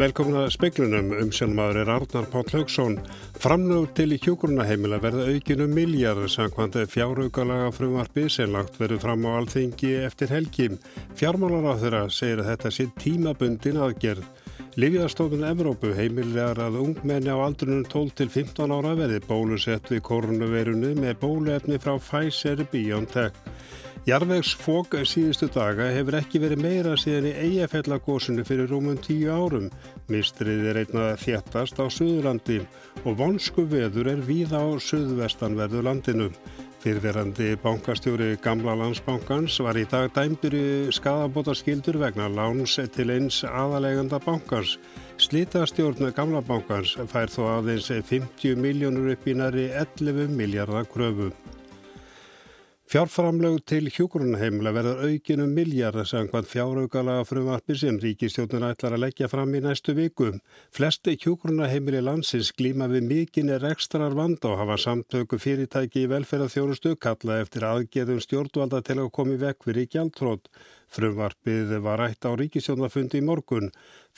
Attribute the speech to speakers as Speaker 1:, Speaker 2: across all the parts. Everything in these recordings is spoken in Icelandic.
Speaker 1: Velkomin að speiklunum um sjálfmaður er Arnar Páll Haugsson. Framlög til í hjókurunaheimila verða aukinu miljard samkvæmt fjárhaugalaga frumvarfi sem lagt verður fram á alþingi eftir helgi. Fjármálar á þeirra segir að þetta sé tímabundin aðgerð. Liviðarstofnun Evrópu heimilegar að ungmenni á aldrunum 12 til 15 ára verði bólusett við koronaveirunu með bóluefni frá Pfizer BioNTech. Jarvegsfók síðustu daga hefur ekki verið meira síðan í eigafellagósinu fyrir rúmum tíu árum. Mistrið er einna þéttast á Suðurlandi og vonsku veður er víða á Suðvestanverðu landinu. Fyrverandi bankastjóri Gamla landsbankans var í dag dæmdur í skadabótarskildur vegna láns til eins aðaleganda bankans. Slítastjórn Gamla bankans fær þó aðeins 50 miljónur upp í næri 11 miljardar kröfu. Fjárframlög til hjókurunaheimla verður aukinu miljardar sangvað fjárhaugalaga frumarpi sem ríkistjóðun ætlar að leggja fram í næstu viku. Flesti hjókurunaheimili landsins glíma við mikinni rekstrar vand og hafa samtöku fyrirtæki í velferðarþjónustu kalla eftir aðgerðum stjórnvalda til að komi vekk fyrir gjaldtrótt. Frumvarpið var rætt á ríkisjónafundi í morgun.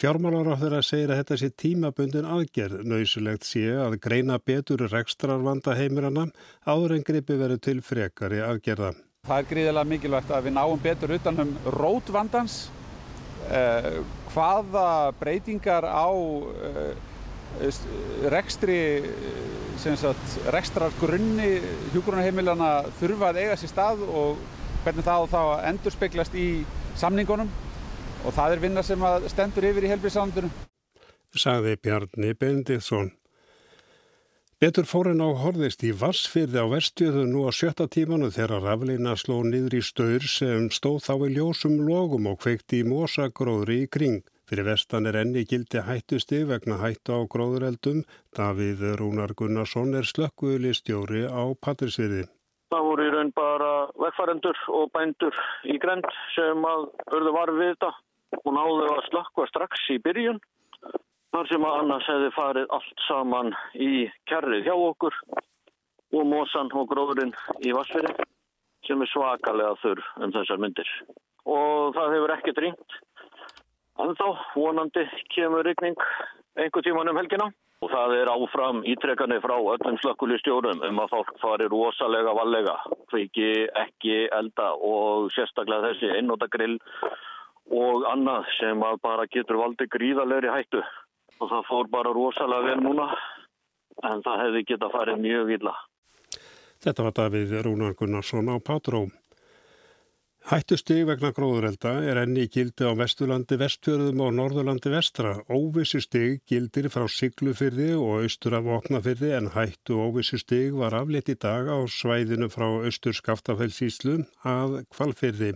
Speaker 1: Fjármálar á þeirra segir að þetta sé tímabundin aðgerð. Nauðsulegt sé að greina betur rekstrarvanda heimirana áður en gripi verið til frekari aðgerða.
Speaker 2: Það er gríðilega mikilvægt að við náum betur utanum rótvandans. Eh, hvaða breytingar á eh, rekstri, sagt, rekstrargrunni hjúgrunarheimilana þurfa að eiga sér stað og hvernig það þá endur speglast í samningunum og það er vinna sem stendur yfir í helbriðsandunum.
Speaker 1: Sagði Bjarni Benditsson. Betur fórin á horðist í Vassfyrði á vestjöðu nú á sjötta tímanu þegar rafleina sló niður í staur sem stóð þá í ljósum logum og kveikti í mósagróðri í kring. Fyrir vestan er enni gildi hættusti vegna hættu á gróðureldum. Davíð Rúnar Gunnarsson er slökkuðli stjóri á Patrísviði.
Speaker 3: Það voru í raun bara vegfærendur og bændur í grend sem að örðu varfið við þetta og náðu að slökkva strax í byrjun. Þar sem að annars hefði farið allt saman í kærrið hjá okkur og mósan og gróðurinn í Vassfjörði sem er svakalega þurr um þessar myndir. Og það hefur ekkert ringt. Þá vonandi kemur rigning einhver tíman um helgina. Og það er áfram ítrekkanir frá öllum slökkulistjórum um að fólk fari rosalega vallega, kveiki ekki elda og sérstaklega þessi einnóttagrill og annað sem bara getur valdi gríðalegri hættu. Og það fór bara rosalega vel núna en það hefði geta farið mjög illa.
Speaker 1: Þetta var Davíð Rúnar Gunnarsson á Pátróm. Hættustig vegna gróðurelda er enni gildi á Vesturlandi vestfjörðum og Norðurlandi vestra. Óvissu stig gildir frá Siglufyrði og austur af Vopnafyrði en hættu óvissu stig var aflétt í dag á svæðinu frá austur Skaftafellsíslu að Kvalfyrði.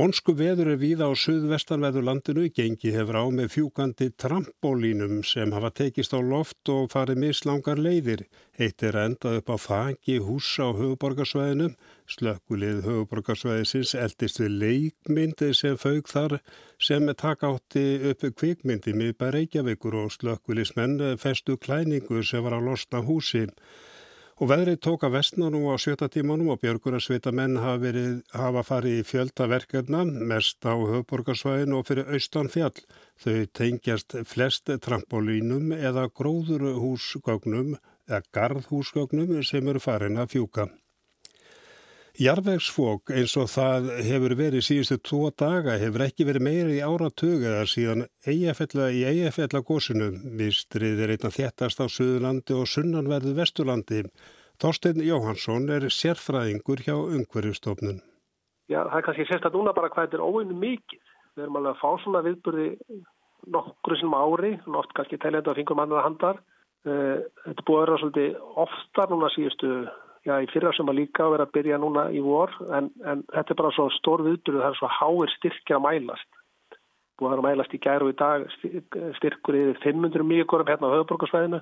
Speaker 1: Vonsku veður er víða á suðvestanveður landinu, gengi hefur á með fjúkandi trampolínum sem hafa tekist á loft og farið mislangar leiðir. Eitt er endað upp á þangi hús á höfuborgarsvæðinu. Slökkulið höfuborgarsvæðisins eldist við leikmyndi sem fauk þar sem taka átti upp kvikmyndi miðbæð Reykjavíkur og slökkulismenn festu klæningu sem var að losna húsið. Og veðrið tók að vestna nú á sjötta tímanum og björgurarsvita menn hafa, verið, hafa farið í fjöldaverkefna, mest á höfborgarsvæðin og fyrir austan fjall. Þau tengjast flest trampolínum eða gróðurhúsgögnum eða garðhúsgögnum sem eru farin að fjúka. Jarvegsfók eins og það hefur verið síðustu tvo daga hefur ekki verið meira í áratöguðar síðan eigafella í eigafella gósinu. Mistrið er einna þéttast á Suðurlandi og sunnanverðu Vesturlandi. Þorstein Jóhansson er sérfræðingur hjá Ungverjustofnun.
Speaker 4: Já, það er kannski sérstaklega núna bara hvað þetta er óinu mikið. Við erum alveg að fá svona viðburði nokkru sem ári, oft kannski tælenda á fingum annað handar. Eh, þetta búið að vera svolítið oftar núna síðustu já, í fyrra sem að líka vera að byrja núna í vor en, en þetta er bara svo stór viðbyrðu það er svo háir styrkja að mælast. Búið að mælast í gæru í dag styrkur yfir 500 mjögurum hérna á höfuborgarsvæðinu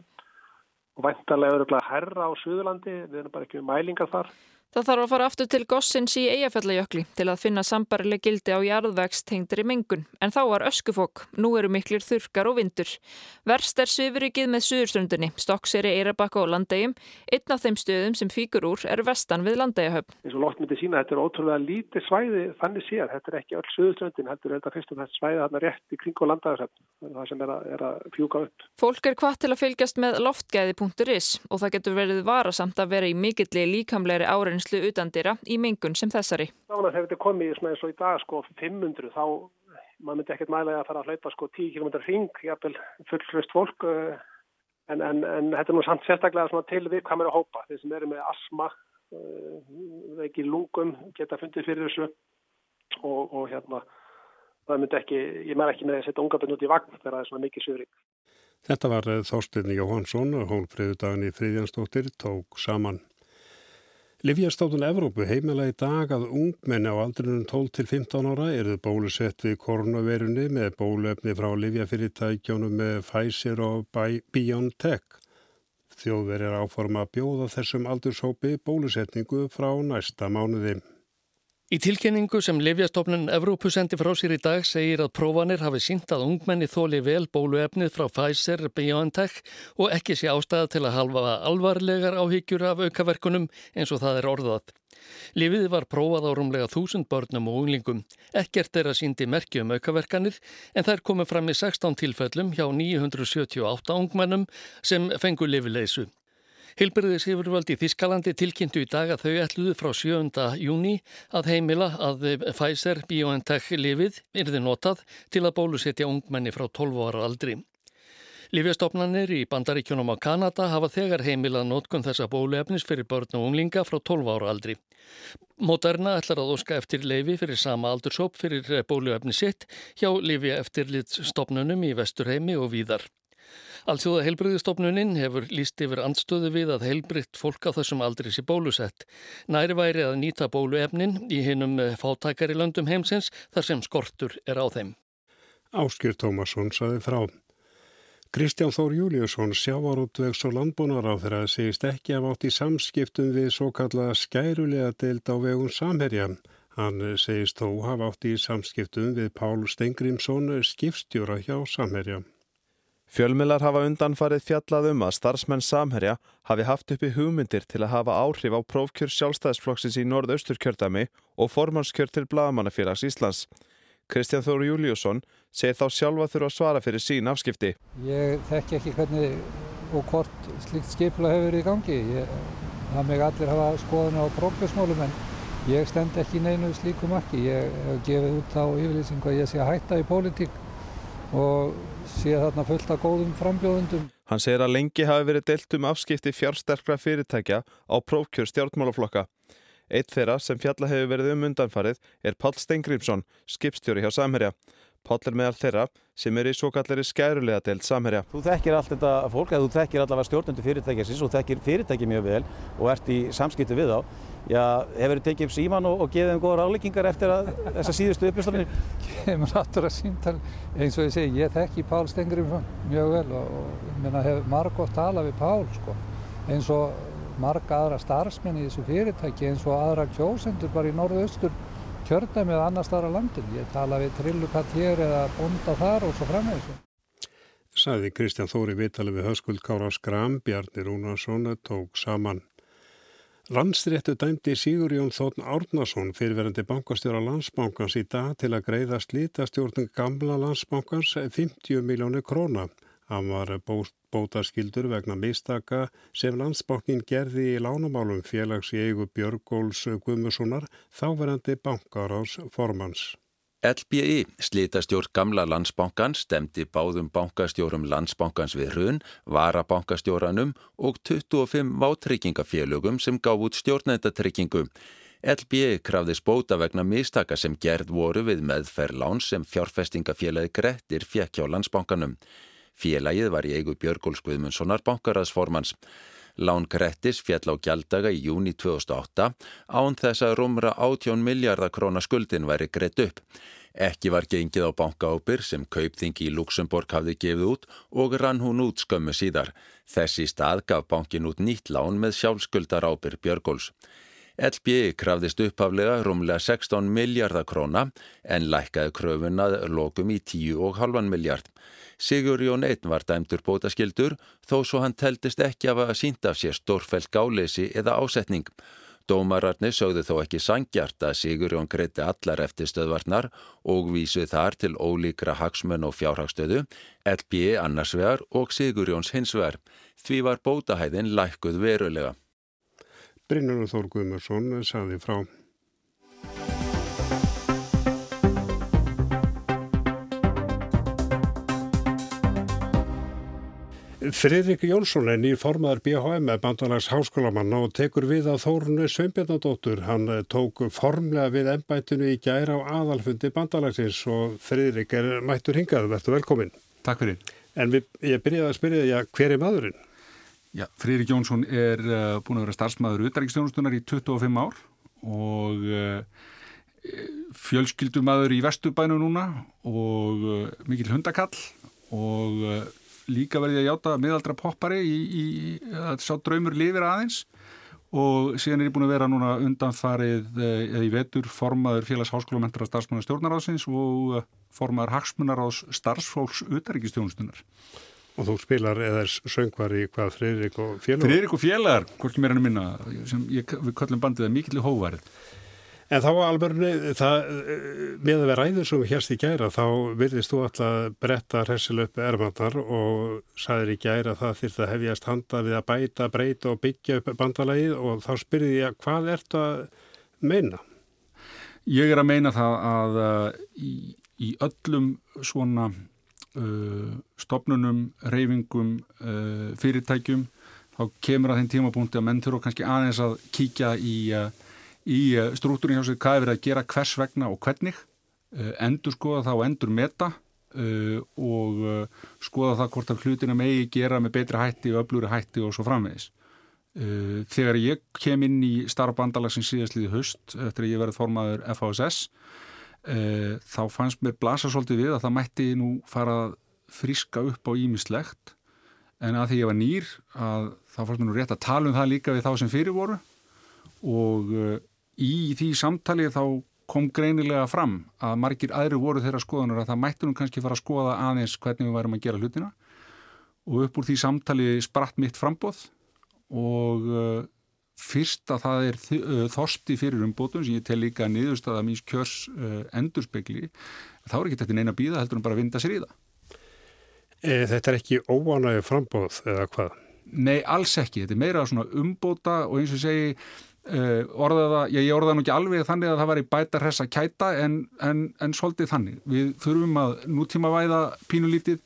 Speaker 4: og væntarlega eru að herra á Suðurlandi við erum bara ekki með mælingar þar
Speaker 5: Það þarf að fara aftur til Gossins í Eyjafjallajökli til að finna sambarileg gildi á jarðvegstengdri mengun, en þá var öskufók. Nú eru miklir þurkar og vindur. Verst er svifrikið með suðurströndunni, Stokkseri, Eirabakka og Landegjum. Einn af þeim stöðum sem fíkur úr er vestan við Landegjahöfn.
Speaker 4: Eins og lótt myndi sína, þetta er ótrúlega lítið svæði þannig séð. Þetta er ekki öll suðurströndin, er þetta fyrst og þetta svæði þarna rétt í kring og Landegjahöfn. Það sem er að, er að fjúka upp.
Speaker 5: Fólk er hvað til að fylgjast með loftgæði.is og það getur verið varasamt að vera í mikilli líkamleiri árenslu utandira í mengun sem þessari.
Speaker 4: Að þegar þetta komið eins og í dag sko 500 þá maður myndi ekkert mælega að fara að hlaupa sko 10 km ring, jafnvel fullflust fólk en, en, en þetta er nú samt sérstaklega til við hvað maður er að hópa. Þeir sem eru með asma, veiki lungum geta fundið fyrir þessu og, og hérna það myndi ekki, ég mær ekki með að setja unga bönn út í vagn þegar það er svona mikið sögurík.
Speaker 1: Þetta var Þorstin Jóhansson og hólfriðudagin í Fríðjansdóttir tók saman. Livjastáttun Evrópu heimila í dag að ungmenni á aldrinum 12 til 15 ára eruð bólusett við koronavirunni með bólefni frá Livjafyrirtækjónum með Pfizer og BioNTech. Þjóðverið er áforma að bjóða þessum aldurshópi bólusetningu frá næsta mánuði.
Speaker 6: Í tilkynningu sem Livjastofnun Evrópu sendi frá sér í dag segir að prófanir hafi sínt að ungmenni þóli vel bóluefnið frá Pfizer, BioNTech og ekki sé ástæða til að halfa alvarlegar áhyggjur af aukaverkunum eins og það er orðað. Livið var prófað á rúmlega þúsund börnum og unglingum. Ekkert er að síndi merki um aukaverkanir en þær komið fram í 16 tilfellum hjá 978 ungmennum sem fengu livileysu. Hilbyrðis yfirvaldi í Þískalandi tilkynntu í dag að þau ætluðu frá 7. júni að heimila að Pfizer BioNTech lifið yrði notað til að bólusetja ungmenni frá 12 ára aldri. Lífjastofnanir í bandaríkjunum á Kanada hafa þegar heimilað notkun þessa bóluefnis fyrir börn og unglinga frá 12 ára aldri. Moderna ætlar að óska eftir leifi fyrir sama aldursóp fyrir bóluefni sitt hjá Lífja eftirlitstofnunum í Vesturheimi og víðar. Allsjóða heilbriðistofnunin hefur líst yfir andstöðu við að heilbriðt fólk á þessum aldri sé bólusett. Næri væri að nýta bóluefnin í hinnum fátækari löndum heimsins þar sem skortur er á þeim.
Speaker 1: Áskjör Tómasson saði frá. Kristján Þór Júliusson, sjávarútvegs og landbúnaráð þeirra segist ekki af átt í samskiptum við svo kallaða skærulega deild á vegum samherja. Hann segist þó hafa átt í samskiptum við Pál Stengrimsson, skipstjóra hjá samherja.
Speaker 7: Fjölmilar hafa undanfarið fjallað um að starfsmenn Samherja hafi haft uppi hugmyndir til að hafa áhrif á prófkjör sjálfstæðisflokksins í norðausturkjördami og formannskjör til Blagamannafélags Íslands. Kristján Þóru Júliusson segir þá sjálfa þurfa að svara fyrir sín afskipti.
Speaker 8: Ég þekki ekki hvernig og hvort slikt skipla hefur verið í gangi. Ég, það meg allir hafa skoðun á prófkjörsmálum en ég stend ekki neinu slíku marki. Ég hef gefið út á yfirlýsingu að ég sé að hætta í pólitík og sé þarna fullt af góðum frambjóðundum.
Speaker 7: Hann segir að lengi hafi verið deilt um afskipti fjársterkra fyrirtækja á prófkjör stjórnmálaflokka. Eitt þeirra sem fjalla hefur verið um undanfarið er Pál Stengrimsson, skipstjóri hjá Samherja. Pál er meðal þeirra sem er í svo kallari skærulega deilt Samherja.
Speaker 9: Þú þekkir allt þetta fólk, þú þekkir allavega stjórnundu fyrirtækjasins og þekkir fyrirtæki mjög vel og ert í samskiptu við þá. Já, hefur þið tekið upp síman og, og gefið þeim góða ráleikingar eftir að þessa síðustu upplýslanir?
Speaker 8: Kemur náttúrulega síntal, eins og ég segi, ég þekki Pál Stengrimsson mjög vel og, og minna, hef margótt talað við Pál sko. eins og marga aðra starfsmenn í þessu fyrirtæki eins og aðra kjósendur bara í norðaustur kjördæmi eða annar staðar á landin. Ég tala við trillukatt hér eða bonda þar og svo framvegis.
Speaker 1: Saði Kristján Þóri vitali við höskuld Kára Skram, Bjarni Rúnarsson tók saman. Landsréttu dæmdi Sigurjón Þóttn Árnason fyrirverandi bankastjóra landsbankans í dag til að greiða slítastjórnum gamla landsbankans 50 miljónu króna. Hann var bótaskildur vegna mistaka sem landsbankin gerði í lánumálum félags í eigu Björgóls Guðmussonar þáverandi bankaráðs formans.
Speaker 10: LBI, slítastjórn gamla landsbankans, stemdi báðum bankastjórum landsbankans við hrun, varabankastjóranum og 25 váttryggingafélögum sem gáð út stjórnendatryggingu. LBI krafði spóta vegna mistaka sem gerð voru við meðferðlán sem fjárfestingafélagi Grettir fjekk hjá landsbankanum. Félagið var í eigu Björgóls Guðmundssonar bankaraðsformans. Lán Grettis fjall á gjaldaga í júni 2008 án þess að rúmra 18 miljardar krónar skuldin væri greitt upp. Ekki var gengið á bankaábyr sem kaupþingi í Luxemburg hafði gefið út og rann hún út skömmu síðar. Þessi stað gaf bankin út nýtt lán með sjálfskuldar ábyr Björgóls. LBI krafðist upphaflega rúmlega 16 miljardar króna en lækkaði kröfunað lokum í 10,5 miljard. Sigur Jón Einn var dæmdur bótaskildur þó svo hann teldist ekki af að sínda af sér stórfælt gáleysi eða ásetning. Dómararnir sögðu þó ekki sangjart að Sigurjón greiti allar eftir stöðvarnar og vísuð þar til ólíkra hagsmenn og fjárhagstöðu, LB annarsvegar og Sigurjóns hinsvegar. Því var bótahæðin lækkuð verulega.
Speaker 1: Brynjur Þór Guðmarsson saði frá. Friðrik Jónsson er nýr formaður BHM með bandalags háskólamanna og tekur við að Þórunu Sveinbjörnadóttur. Hann tók formlega við ennbættinu í gæra á aðalfundi bandalagsins og Friðrik er mættur hingað. Verður velkomin.
Speaker 11: Takk fyrir.
Speaker 1: En við, ég byrjaði að spyrja því að hver er maðurinn?
Speaker 11: Já, Friðrik Jónsson er uh, búin að vera starfsmæður utanriksstjónustunar í 25 ár og uh, fjölskyldur maður í vesturbænu núna og uh, mikil hundakall og líka verði að játa miðaldra poppari í, í að sá draumur lifir aðeins og síðan er ég búin að vera núna undanfarið eða í vetur formaður félags háskólamendara starfsmannar stjórnaráðsins og formaður hagsmunaráðs starfsfólks utaríkistjónustunar.
Speaker 1: Og þú spilar eða söngvar í hvað Friðrik og félagar?
Speaker 11: Friðrik og félagar, hvorki mér ennum minna, sem ég, við kallum bandið að mikill í hóvarið.
Speaker 1: En þá alveg, það, með að vera ræður sem hérst í gæra, þá virðist þú alltaf bretta hressil upp ermandar og saðir í gæra það þurft að hefjast handa við að bæta, breyta og byggja upp bandalagið og þá spyrði ég að hvað ert að meina?
Speaker 11: Ég er að meina það að uh, í, í öllum svona uh, stopnunum, reyfingum, uh, fyrirtækjum, þá kemur að þeim tímapunkti að menn þurfa kannski aðeins að kíkja í í struktúrin hjá sig hvað er verið að gera hvers vegna og hvernig endur skoða það og endur meta uh, og uh, skoða það hvort að hlutina megi gera með betri hætti og öflúri hætti og svo framvegis. Uh, þegar ég kem inn í starf bandalagsins síðastliði höst eftir að ég verið formaður FHSS þá fannst mér blasa svolítið við að það mætti nú fara að friska upp á ímislegt en að því ég var nýr að þá fannst mér nú rétt að tala um það líka við þá sem fyrir voru. Og í því samtali þá kom greinilega fram að margir aðri voru þeirra skoðanar að það mættu nú kannski fara að skoða aðeins hvernig við værum að gera hlutina. Og upp úr því samtali spratt mitt frambóð og uh, fyrst að það er þorsti fyrir umbótum sem ég tel líka niðurstaða míns kjörs uh, endurspegli þá er ekki þetta neina bíða heldur en bara að vinda sér í það.
Speaker 1: E, þetta er ekki óanægu frambóð eða hvað?
Speaker 11: Nei, alls ekki. Þetta er meira svona umbóta og eins og segi Uh, orðaða, já, ég orðaði nú ekki alveg þannig að það var í bæta hressa kæta en, en, en svolítið þannig. Við þurfum að nútíma væða pínulítið,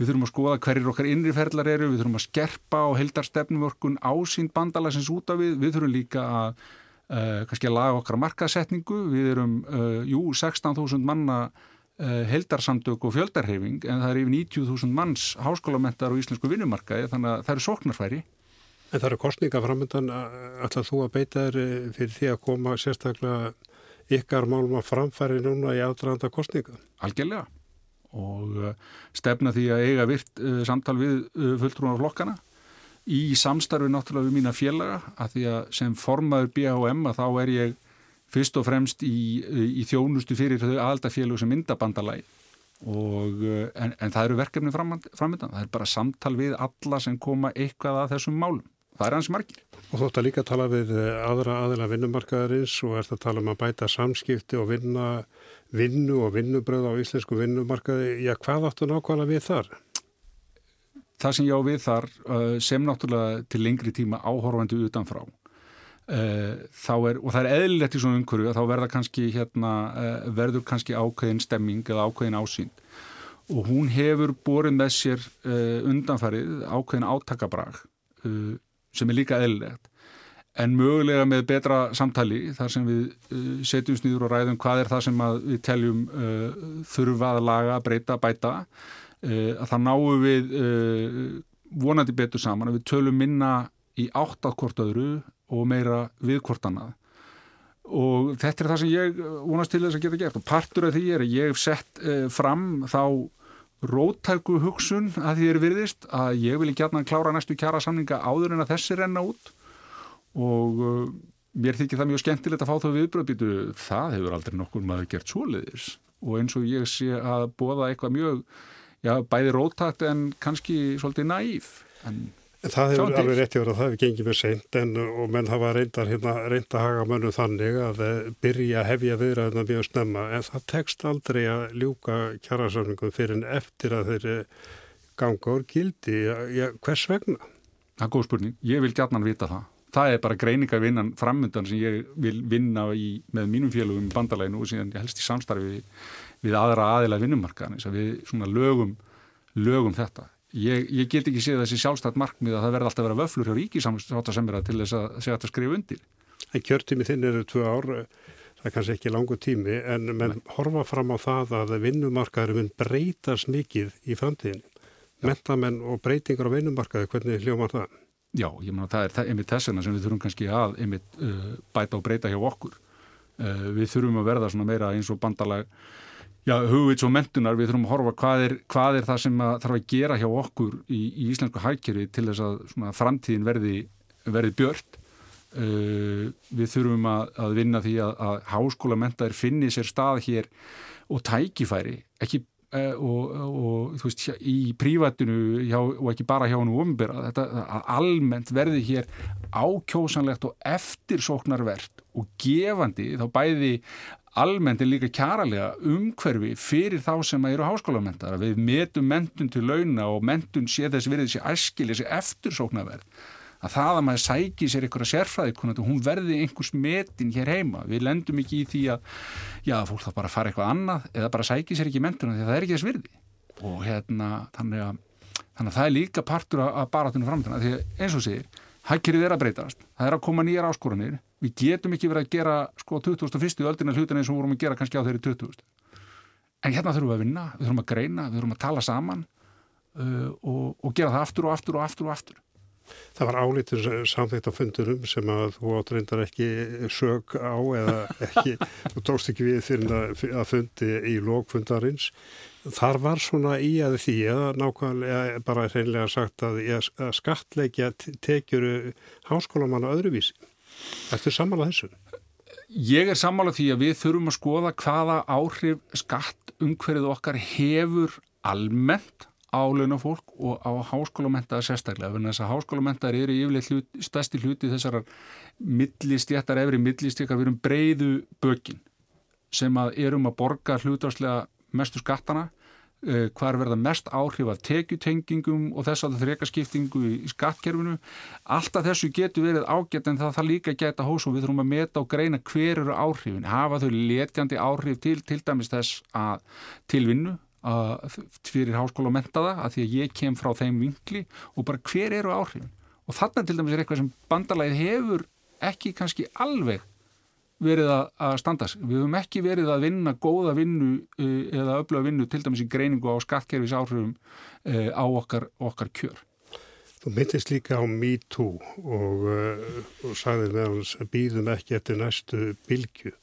Speaker 11: við þurfum að skoða hverjir okkar innriferðlar eru, við þurfum að skerpa og heldar stefnumörkun ásýnd bandalagsins út af við, við þurfum líka að uh, kannski að laga okkar markasetningu, við erum, uh, jú, 16.000 manna heldarsamtök og fjöldarhefing en það er yfir 90.000 manns háskólamendar og íslensku vinnumarkaði þannig að það eru sóknarfæri.
Speaker 1: En það eru kostninga framöndan ætlað þú að beita þér eh, fyrir því að koma sérstaklega ykkar málum að framfæri núna í ádraðanda kostninga?
Speaker 11: Algjörlega og uh, stefna því að eiga virt uh, samtal við uh, fulltrúnar flokkana í samstarfi náttúrulega við mína félaga að því að sem formaður BHM að þá er ég fyrst og fremst í, í þjónustu fyrir þau aðaldafélug sem myndabandalagi og en, en það eru verkefni framöndan, það er bara samtal við alla sem koma eitthvað að þessum málum það er hans margir.
Speaker 1: Og þú ætti að líka tala við eh, aðra aðila vinnumarkaðarins og ert að tala um að bæta samskipti og vinna vinnu og vinnubröð á íslensku vinnumarkaði. Já, hvað áttu nákvæmlega við þar?
Speaker 11: Það sem ég á við þar eh, sem náttúrulega til lengri tíma áhorfandi utanfrá eh, er, og það er eðlilegt í svona umhverju að þá verða kannski hérna, verður kannski ákveðin stemming eða ákveðin ásýnd og hún hefur borin með sér undanfarið ákveðin átakabrag sem er líka eðlilegt. En mögulega með betra samtali þar sem við uh, setjum snýður og ræðum hvað er það sem við teljum uh, þurfa að laga, breyta, bæta. Uh, að það náum við uh, vonandi betur saman að við tölum minna í átt að hvort öðru og meira við hvort annað. Og þetta er það sem ég vonast til þess að geta gert. Og partur af því er að ég hef sett uh, fram þá róttæku hugsun að því er virðist að ég vil ekki hérna klára næstu kjara samninga áður en að þessi renna út. Og uh, mér þykir það mjög skemmtilegt að fá þau viðbröðbítu, það hefur aldrei nokkur maður gert svoleiðis. Og eins og ég sé að bóða eitthvað mjög, já, bæði rótakt en kannski svolítið næf. En
Speaker 1: það hefur alveg rétti verið að það hefur gengið með seint en og menn hafa reyndar hérna, reynda að haga mönnum þannig að eh, byrja að hefja viðræðina mjög snemma en það tekst aldrei að ljúka kjærasörningum fyrir en eftir að þeir eh, ganga úr gildi. Já, hvers vegna?
Speaker 11: Það er góð spurning. Ég vil gætnan vita það það er bara greiningavinnan framöndan sem ég vil vinna í, með mínum félögum í bandalæginu og síðan helst í samstarfi við, við aðra aðila vinnumarkaðan að við lögum, lögum þetta. Ég, ég get ekki séð þessi sjálfstætt markmið að það verði alltaf að vera vöflur hjá ríkisamsáttasemra til þess að segja að þetta skrifa undir.
Speaker 1: En kjörtími þinn eru tvö ár, það er kannski ekki langu tími, en menn horfa fram á það að vinnumarkaðurinn breytast mikið í framtíðinu. Mentamenn og breytingar á vinnumarkaðu, hvernig hljómar það?
Speaker 11: Já, ég menna það er það, einmitt þessuna sem við þurfum kannski að einmitt uh, bæta og breyta hjá okkur. Uh, við þurfum að verða svona meira eins og bandalag, já, hugvits og mentunar, við þurfum að horfa hvað er, hvað er það sem að þarf að gera hjá okkur í, í íslensku hækjari til þess að svona, framtíðin verði, verði björnt. Uh, við þurfum að, að vinna því að, að háskóla mentaðir finni sér stað hér og tækifæri, ekki Uh, og, og þú veist, í prívatinu hjá, og ekki bara hjá hann og umbyrra þetta almennt verði hér ákjósanlegt og eftirsóknarvert og gefandi þá bæði almennt er líka kjaralega umhverfi fyrir þá sem eru háskólamendar við metum mentun til launa og mentun sé þess verið þessi æskil, þessi eftirsóknarvert að það að maður sæki sér einhverja sérfræðikonandi hún verði einhvers metin hér heima. Við lendum ekki í því að já, fólk þá bara fara eitthvað annað eða bara sæki sér ekki mentuna því að það er ekki þess virði. Og hérna, þannig að þannig að það er líka partur að baratunum framtana því að eins og segir, hækkerið er að breytast. Það er að koma nýjar áskoranir við getum ekki verið að gera sko 2001. öldina hlutin eins og vorum að gera kannski á þeirri 20. En hérna þurfum við að vinna, við þurfum að greina, við þurfum að tala saman uh, og, og gera það aftur og aftur og aftur og aftur
Speaker 1: Það var álítið samþýtt á fundurum sem að þú átreyndar ekki sög á eða ekki, þú tókst ekki við fyrir að fundi í lókfundarins. Þar var svona í að því eða nákvæmlega bara hreinlega sagt að, að skattleikja tekjuru háskólamanna öðruvísi. Ertu sammálað þessu?
Speaker 11: Ég er sammálað því að við þurfum að skoða hvaða áhrif skatt umhverfið okkar hefur almennt á launafólk og á háskólamentaða sérstaklega, en þess að háskólamentaðar eru yfirleitt stærsti hluti þessar millistjættar, efri millistjættar, við erum breyðu bökin sem að erum að borga hlutvarslega mestu skattana, hvar verða mest áhrif af tekjutengingum og þess að það þrekaskiptingu í skattkerfinu. Alltaf þessu getur verið ágætt en það það líka geta hós og við þurfum að meta og greina hver eru áhrifin, hafa þau letjandi áhrif til, til dæmis þess að tilvinnu fyrir háskóla og mentaða að því að ég kem frá þeim vinkli og bara hver eru áhrifin og þarna til dæmis er eitthvað sem bandalæðið hefur ekki kannski alveg verið að standast. Við höfum ekki verið að vinna góða vinnu eða öfluga vinnu til dæmis í greiningu á skattkerfis áhrifum á okkar, okkar kjör.
Speaker 1: Þú myndist líka á MeToo og, og sagðið meðan býðum ekki eftir næstu bylgu.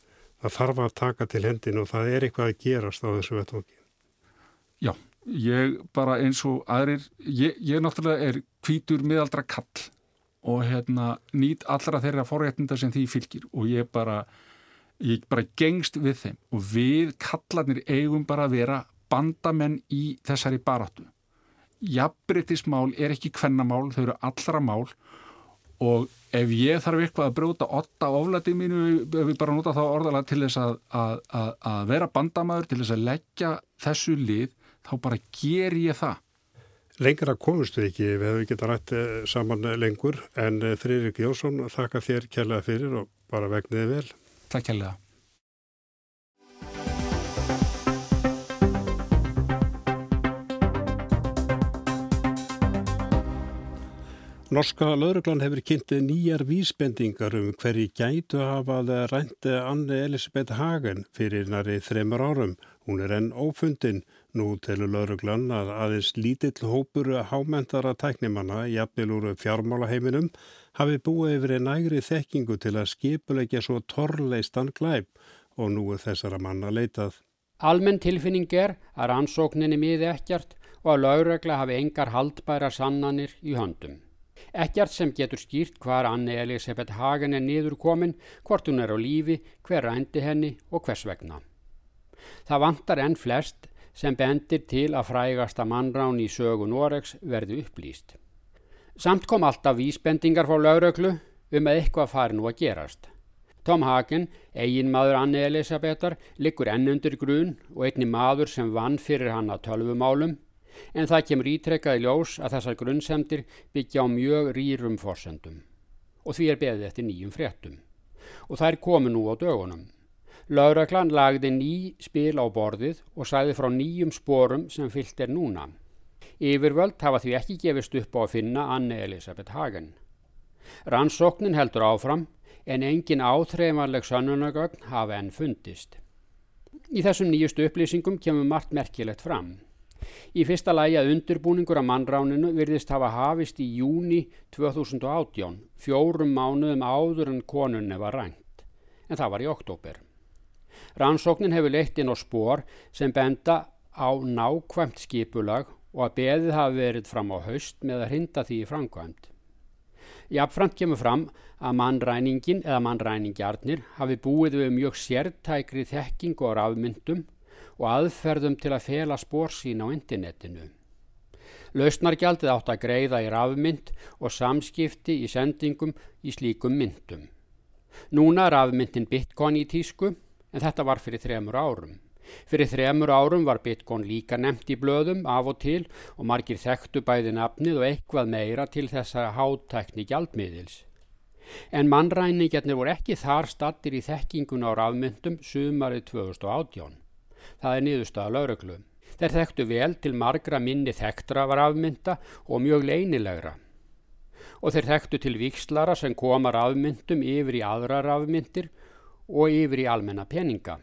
Speaker 1: Það þarf að taka til hendin og það er eitthvað að gerast á þessu vettóki.
Speaker 11: Já, ég bara eins og aðrir, ég, ég náttúrulega er kvítur miðaldra kall og hérna nýt allra þeirra forréttinda sem því fylgir og ég bara, ég bara gengst við þeim og við kallarnir eigum bara að vera bandamenn í þessari baráttu. Jafnbrytismál er ekki kvennamál, þau eru allra mál og ef ég þarf eitthvað að brjóta otta oflætið mínu, ef við bara nota þá orðalega til þess að, að, að, að vera bandamæður, til þess að leggja þessu lið þá bara ger ég það.
Speaker 1: Lengra komustu ekki, við hefum getað rætt eh, saman lengur, en eh, Friðrik Jónsson þakka þér kærlega fyrir og bara vegniði vel.
Speaker 11: Takk kærlega.
Speaker 1: Norska lauruglan hefur kynntið nýjar vísbendingar um hverji gætu hafað rændi Anne Elisabeth Hagen fyrir næri þreymur árum. Hún er enn ófundin. Nú telur lauruglan að aðeins lítill hópur hámentara tæknimanna, jafnvel úr fjármálaheiminum, hafi búið yfir einn ægri þekkingu til að skipulegja svo torrleistan glæp og nú er þessara manna leitað.
Speaker 12: Almenn tilfinning er að rannsókninni miði ekkert og að laurugla hafi engar haldbæra sannanir í höndum. Ekkert sem getur skýrt hvar Anne Elisabeth Hagen er niður komin, hvort hún er á lífi, hver rændi henni og hvers vegna. Það vantar enn flest sem bendir til að frægasta mannrán í sögu Noregs verði upplýst. Samt kom alltaf vísbendingar frá lauröklu um að eitthvað fari nú að gerast. Tom Hagen, eigin maður Anne Elisabethar, liggur ennundur grun og einni maður sem vann fyrir hann að tölvumálum en það kemur ítrekkaði ljós að þessar grunnsemdir byggja á mjög rýrum forsendum og því er beðið eftir nýjum fréttum og það er komið nú á dögunum. Lauraglan lagði ný spil á borðið og sæði frá nýjum sporum sem fyllt er núna. Yfirvöld hafa því ekki gefist upp á að finna Anne Elisabeth Hagen. Rannsóknin heldur áfram en engin áþreifanleg sannunagögn hafa enn fundist. Í þessum nýjustu upplýsingum kemur margt merkilegt fram. Í fyrsta lægi að undirbúningur að mannráninu virðist hafa hafist í júni 2018, fjórum mánuðum áður en konunni var rænt, en það var í oktober. Rannsóknin hefur leitt inn á spór sem benda á nákvæmt skipulag og að beðið hafi verið fram á haust með að hrinda því í framkvæmt. Jafnframt kemur fram að mannræningin eða mannræningjarnir hafi búið við mjög sértækri þekkingu á rafmyndum og aðferðum til að fela spór sín á internetinu. Lausnargjaldið átt að greiða í rafmynd og samskipti í sendingum í slíkum myndum. Núna er rafmyndin bitcoin í tísku en þetta var fyrir þremur árum. Fyrir þremur árum var bitcoin líka nefnt í blöðum af og til og margir þekktu bæði nafnið og eitthvað meira til þessa hátækni gjaldmiðils. En mannræningarnir voru ekki þar stattir í þekkinguna á rafmyndum sumarið 2018. Það er niðurstaða lauruglu. Þeir þekktu vel til margra minni þekktra var afmynda og mjög leinilegra. Og þeir þekktu til vikslara sem komar afmyndum yfir í aðrar afmyndir og yfir í almenna peninga.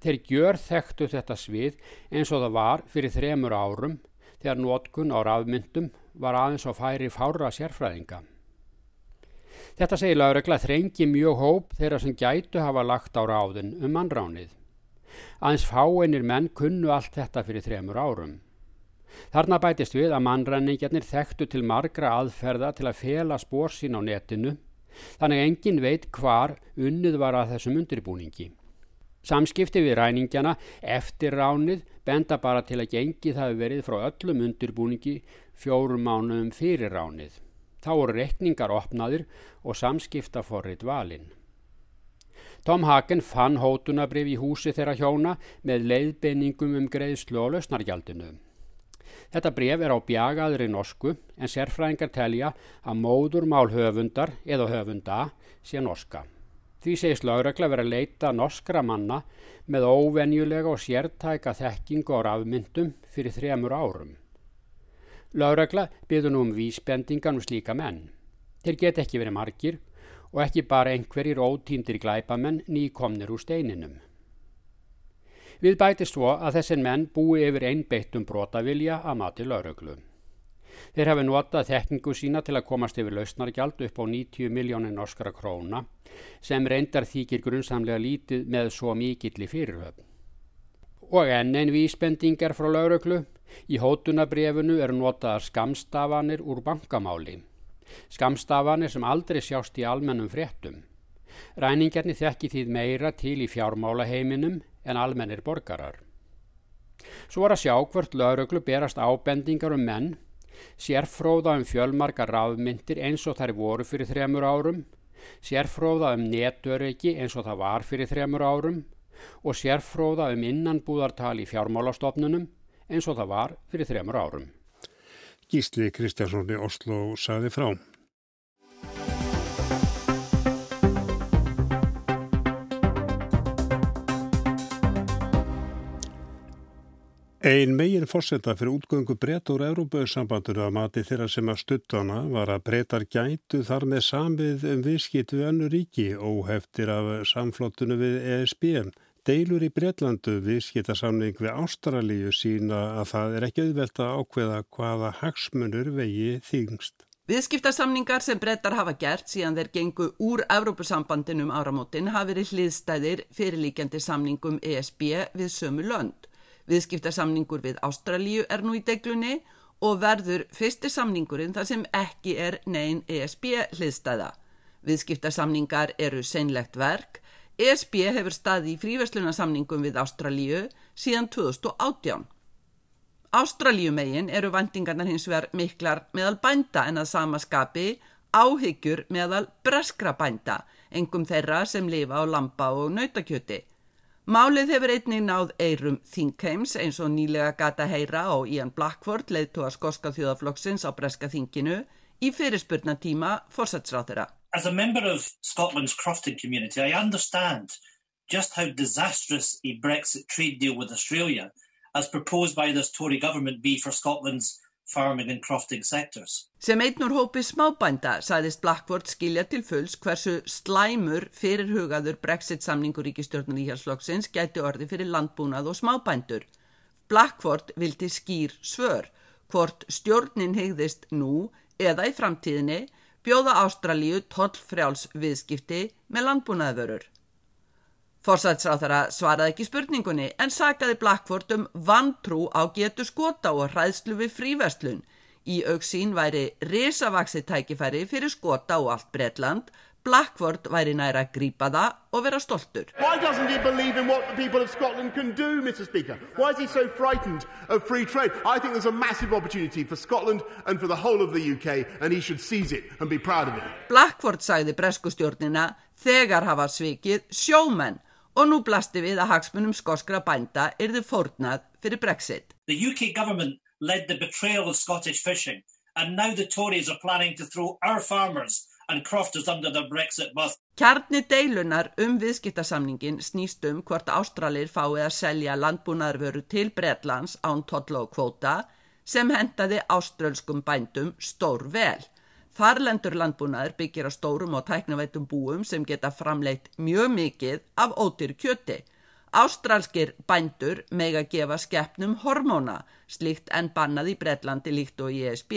Speaker 12: Þeir gjör þekktu þetta svið eins og það var fyrir þremur árum þegar nótkun á rafmyndum var aðeins á færi fára sérfræðinga. Þetta segir laurugla þrengi mjög hóp þeirra sem gætu hafa lagt á ráðin um mannránið. Aðeins fáeinir menn kunnu allt þetta fyrir þremur árum. Þarna bætist við að mannræningarnir þekktu til margra aðferða til að fela spór sín á netinu, þannig engin veit hvar unnið var að þessum undirbúningi. Samskipti við ræningjana eftir ránið benda bara til að gengi það verið frá öllum undirbúningi fjórum mánuðum fyrir ránið. Þá voru rekningar opnaðir og samskipta forrið valinn. Tom Hagen fann hótunabrif í húsi þeirra hjóna með leiðbeiningum um greiðslu og lausnargjaldinu. Þetta bref er á bjagaðri norsku en sérfræðingar telja að móður mál höfundar eða höfunda sé norska. Því segist laurökla verið að leita norskra manna með óvenjulega og sértæka þekkingu á rafmyndum fyrir þremur árum. Laurökla byður nú um vísbendingan um slíka menn. Þeir get ekki verið margir og ekki bara einhverjir ótýndir glæpamenn nýkomnir úr steininum. Við bætist svo að þessin menn búi yfir einbeittum brotavilja að mati lauröglu. Þeir hafi notað þekkingu sína til að komast yfir lausnargjald upp á 90 miljónir norskara króna sem reyndar þykir grunnsamlega lítið með svo mikill í fyrirhöfn. Og enn einn vísbendingar frá lauröglu, í hótunabrefunu er notaðar skamstafanir úr bankamáli. Skamstafanir sem aldrei sjást í almennum fréttum. Ræningarnir þekki því meira til í fjármálaheiminum en almennir borgarar. Svo er að sjá hvert lauruglu berast ábendingar um menn, sérfróða um fjölmarkar rafmyndir eins og þær voru fyrir þremur árum, sérfróða um netöryggi eins og það var fyrir þremur árum og sérfróða um innanbúðartal í fjármálastofnunum eins og það var fyrir þremur árum.
Speaker 1: Gísli Kristjánsson í Oslo saði frá. Ein megin fórsetta fyrir útgöngu breyta úr Európa-sambandinu að mati þeirra sem að stuttana var að breytar gætu þar með samið um viðskipt við önnu ríki óheftir af samflottunu við ESB. Deilur í Breitlandu viðskiptasamning við Ástralíu sína að það er ekki auðvelt að ákveða hvaða hagsmunur vegi þýngst.
Speaker 13: Viðskiptarsamningar sem brettar hafa gert síðan þeir gengu úr Evrópusambandinum áramótin hafi verið hliðstæðir fyrirlíkjandi samningum ESB við sömu lönd. Viðskiptarsamningur við Ástralíu er nú í deglunni og verður fyrsti samningurinn þar sem ekki er neyn ESB hliðstæða. Viðskiptarsamningar eru seinlegt verk. ESB hefur staði í fríverslunarsamningum við Ástralíu síðan 2018. Ástralíumegin eru vendingarnar hins vegar miklar meðal bænda en að sama skapi áhyggjur meðal breskra bænda, engum þeirra sem lifa á lampa og nautakjöti. Málið hefur einnig náð eirum þingheims eins og nýlega gata heyra á Ian Blackford leiðtóa skoska þjóðaflokksins á breska þinginu í fyrirspurnatíma fórsatsráþura.
Speaker 14: As a member of Scotland's crofting community, I understand just how disastrous a Brexit trade deal with Australia as proposed by this Tory government be for Scotland's farming and crofting sectors.
Speaker 13: Sem einn úr hópi smábænda sæðist Blackford skilja til fulls hversu slæmur fyrirhugaður brexit samningur ríkistjórnum íhjálpsflokksins gæti orði fyrir landbúnað og smábændur. Blackford vildi skýr svör hvort stjórnin hegðist nú eða í framtíðinni bjóða Ástralíu tollfrjáls viðskipti með landbúnaðvörur. Forsætsráþara svaraði ekki spurningunni en sagaði Blackford um vantrú á getur skota og hræðslu við fríverslun. Í auksín væri risavaksi tækifæri fyrir skota og allt Breitland. Blackford væri næra að grípa það og vera stoltur.
Speaker 15: Why doesn't he believe in what the people of Scotland can do, Mr Speaker? Why is he so frightened of free trade? I think there's a massive opportunity for Scotland and for the whole of the UK and he should seize it and be proud of it.
Speaker 13: Blackford sagði breskustjórnina þegar hafa svikið sjómenn og nú blasti við að hagsmunum skoskra bænda yrði fórnað fyrir Brexit.
Speaker 14: The UK government led the betrayal of Scottish fishing and now the Tories are planning to throw our farmers and crofters under the Brexit bus.
Speaker 13: Kjarni deilunar um viðskiptasamningin snýst um hvort Ástralir fáið að selja landbúnaðarvöru til Bretlands án totla og kvóta sem hendaði áströlskum bændum stór vel. Þarlendur landbúnaður byggir á stórum og tæknaveitum búum sem geta framleitt mjög mikið af ótyr kjöti. Ástralskir bændur mega gefa skeppnum hormóna, slíkt en bannað í Breitlandi líkt og í ESB.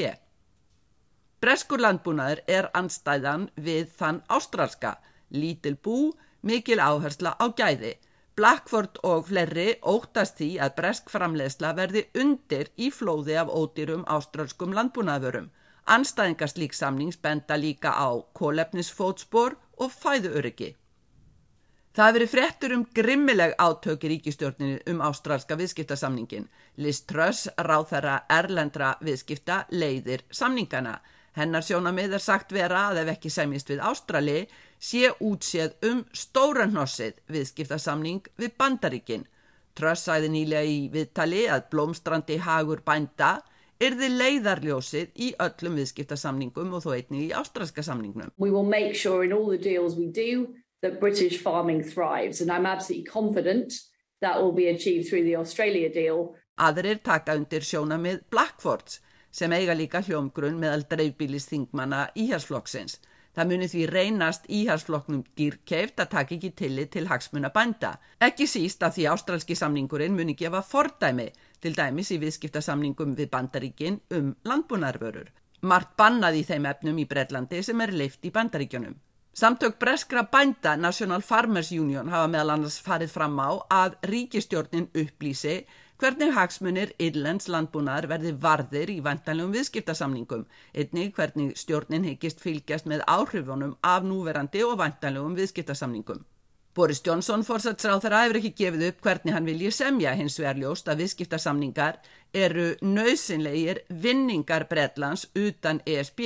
Speaker 13: Breskur landbúnaður er anstæðan við þann ástralska, lítil bú, mikil áhersla á gæði. Blackford og flerri óttast því að bresk framleiðsla verði undir í flóði af ótyrum ástralskum landbúnaðurum. Anstæðingar slík samnings benda líka á kólefnisfótspor og fæðuöryggi. Það hefur verið fréttur um grimmileg átök í ríkistjórninu um ástrálska viðskiptasamningin. Liz Truss, ráð þeirra erlendra viðskipta, leiðir samningana. Hennar sjónamið er sagt vera að ef ekki semjist við Ástrali sé útséð um stóranhnossið viðskiptasamning við bandaríkin. Truss sæði nýlega í viðtali að blómstrandi hagur bænda yrði leiðarljósið í öllum viðskiptasamningum og þó einnig í ástralska samningnum.
Speaker 16: We will make sure in all the deals we do that British farming thrives and I'm absolutely confident that will be achieved through the Australia deal.
Speaker 13: Aðrir taka undir sjónamið Blackfords sem eiga líka hljómgrunn meðal dreifbílis þingmanna íhjálpsflokksins. Það muni því reynast íhalsflokknum dýrkeift að taka ekki tillit til hagsmuna bænda. Ekki síst að því ástralski samningurinn muni gefa fordæmi til dæmis í viðskiptasamningum við bandaríkin um landbúnarvörur. Mart bannaði þeim efnum í Breitlandi sem er leift í bandaríkjunum. Samtök breskra bænda National Farmers Union hafa meðal annars farið fram á að ríkistjórnin upplýsi hvernig hagsmunir Irlands landbúnaðar verði varðir í vantanlegum viðskiptasamningum, einnig hvernig stjórnin hyggist fylgjast með áhrifunum af núverandi og vantanlegum viðskiptasamningum. Boris Johnson fórsatsráð þar aðeins ekki gefið upp hvernig hann vilji semja hins vegar ljóst að viðskiptasamningar eru nöðsynlegir vinningar Bredlands utan ESB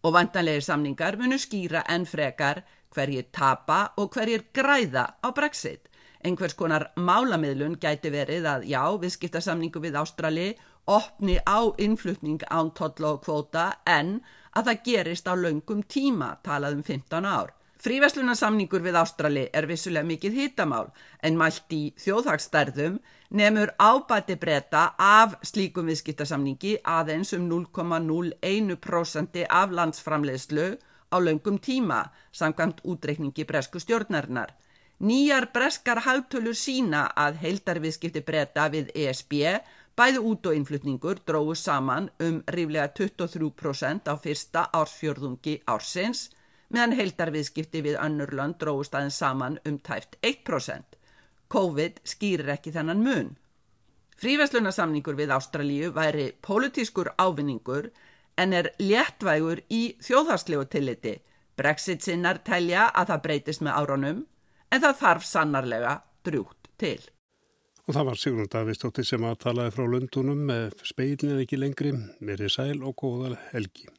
Speaker 13: og vantanlegir samningar munu skýra enn frekar hverjir tapa og hverjir græða á Brexit. Einhvers konar málamiðlun gæti verið að já, viðskiptasamningu við Ástrali opni á innflutning án totla og kvóta en að það gerist á laungum tíma, talað um 15 ár. Fríveslunarsamningur við Ástrali er vissulega mikið hitamál en mælt í þjóðhagstærðum nefnur ábæti breyta af slíkum viðskiptasamningi aðeins um 0,01% af landsframleiðslu á laungum tíma samkvæmt útreikningi bresku stjórnarinnar. Nýjar breskar hagtölur sína að heildarviðskipti breyta við ESB, bæði út og innflutningur, dróðu saman um ríflega 23% á fyrsta ársfjörðungi ársins, meðan heildarviðskipti við önnurlönd dróðu staðin saman um tæft 1%. COVID skýrir ekki þennan mun. Fríverslunarsamningur við Ástralíu væri pólitískur ávinningur en er léttvægur í þjóðharslegu tilliti. Brexit sinnar telja að það breytist með áronum en það þarf sannarlega drjúgt til.
Speaker 1: Og það var Sigrun Davíðstóttir sem aðtalaði frá Lundunum með speilin ekki lengri, meiri sæl og góða helgi.